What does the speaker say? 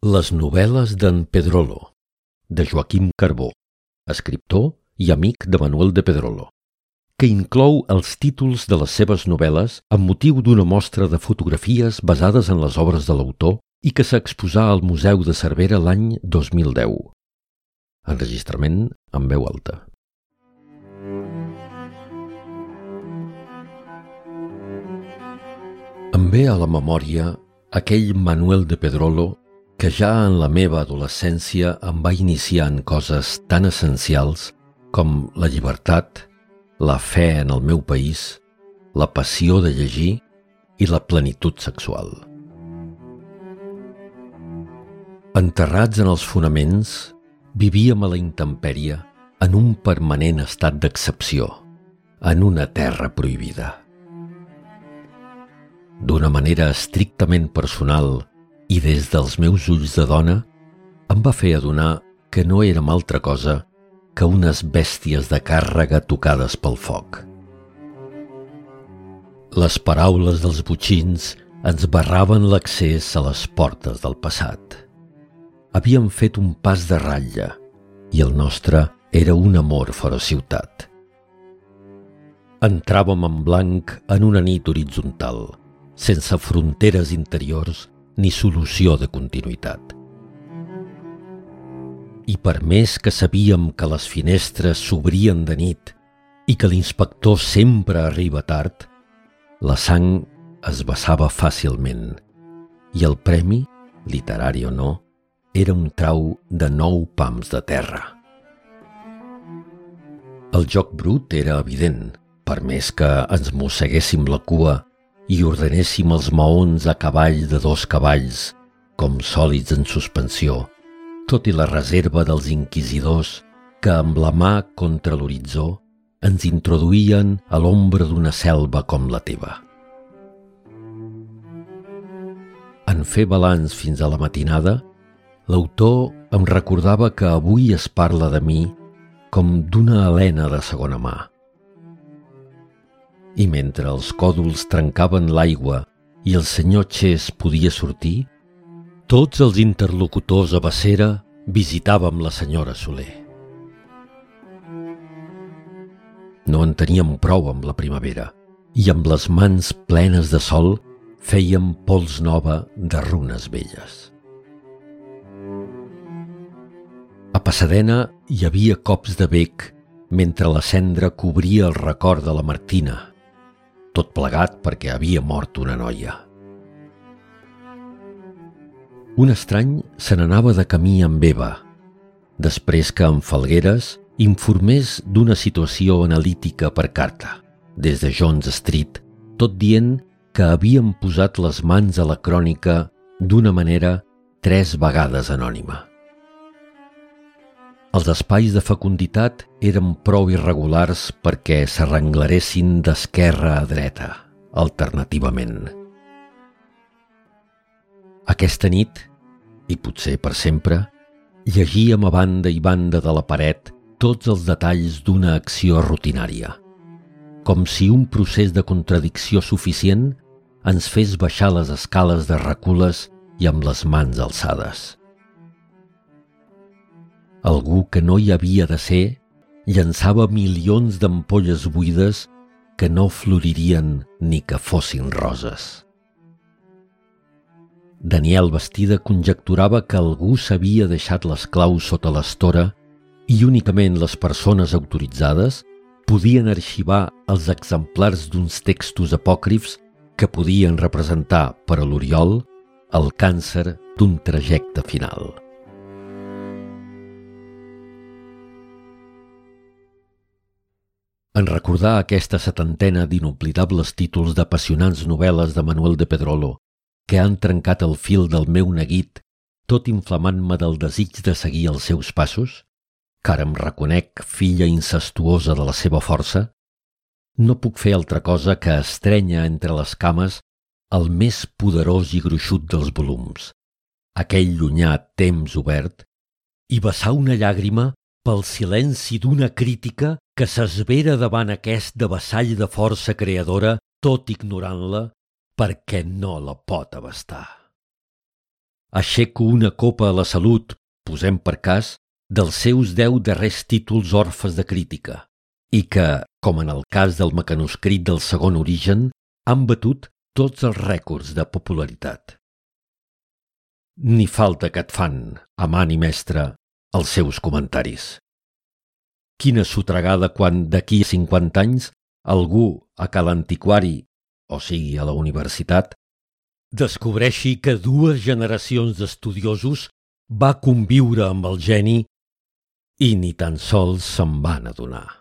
Les novel·les d'en Pedrolo, de Joaquim Carbó, escriptor i amic de Manuel de Pedrolo, que inclou els títols de les seves novel·les amb motiu d'una mostra de fotografies basades en les obres de l'autor i que s'exposà al Museu de Cervera l'any 2010. Enregistrament en veu alta. Em ve a la memòria aquell Manuel de Pedrolo que ja en la meva adolescència em va iniciar en coses tan essencials com la llibertat, la fe en el meu país, la passió de llegir i la plenitud sexual. Enterrats en els fonaments, vivíem a la intempèrie en un permanent estat d'excepció, en una terra prohibida. D'una manera estrictament personal i des dels meus ulls de dona em va fer adonar que no érem altra cosa que unes bèsties de càrrega tocades pel foc. Les paraules dels butxins ens barraven l'accés a les portes del passat. Havíem fet un pas de ratlla i el nostre era un amor fora ciutat. Entràvem en blanc en una nit horitzontal, sense fronteres interiors ni solució de continuïtat. I per més que sabíem que les finestres s'obrien de nit i que l'inspector sempre arriba tard, la sang es vessava fàcilment i el premi, literari o no, era un trau de nou pams de terra. El joc brut era evident, per més que ens mosseguéssim la cua i ordenéssim els maons a cavall de dos cavalls, com sòlids en suspensió, tot i la reserva dels inquisidors que amb la mà contra l'horitzó ens introduïen a l'ombra d'una selva com la teva. En fer balanç fins a la matinada, l'autor em recordava que avui es parla de mi com d'una Helena de segona mà, i mentre els còdols trencaven l'aigua i el senyor Chess podia sortir, tots els interlocutors a Bacera visitàvem la senyora Soler. No en teníem prou amb la primavera i amb les mans plenes de sol fèiem pols nova de runes velles. A Passadena hi havia cops de bec mentre la cendra cobria el record de la Martina – tot plegat perquè havia mort una noia. Un estrany se n'anava de camí amb Eva, després que en Falgueres informés d'una situació analítica per carta, des de Jones Street, tot dient que havien posat les mans a la crònica d'una manera tres vegades anònima. Els espais de fecunditat eren prou irregulars perquè s'arrenglaressin d'esquerra a dreta, alternativament. Aquesta nit, i potser per sempre, llegíem a banda i banda de la paret tots els detalls d'una acció rutinària, com si un procés de contradicció suficient ens fes baixar les escales de recules i amb les mans alçades. Algú que no hi havia de ser llançava milions d'ampolles buides que no floririen ni que fossin roses. Daniel Bastida conjecturava que algú s'havia deixat les claus sota l'estora i únicament les persones autoritzades podien arxivar els exemplars d'uns textos apòcrifs que podien representar per a l'Oriol el càncer d'un trajecte final. En recordar aquesta setantena d'inoblidables títols d'apassionants novel·les de Manuel de Pedrolo, que han trencat el fil del meu neguit, tot inflamant-me del desig de seguir els seus passos, car em reconec filla incestuosa de la seva força, no puc fer altra cosa que estrenya entre les cames el més poderós i gruixut dels volums, aquell llunyà temps obert, i vessar una llàgrima pel silenci d'una crítica que s'esvera davant aquest de vassall de força creadora, tot ignorant-la, perquè no la pot abastar. aixeco una copa a la salut, posem per cas, dels seus deu darrers títols orfes de crítica i que, com en el cas del mecanoscrit del segon origen, han batut tots els rècords de popularitat. Ni falta que et fan, amant i mestre, els seus comentaris. Quina sotregada quan d'aquí a 50 anys algú a cal antiquari, o sigui a la universitat, descobreixi que dues generacions d'estudiosos va conviure amb el geni i ni tan sols se'n van adonar.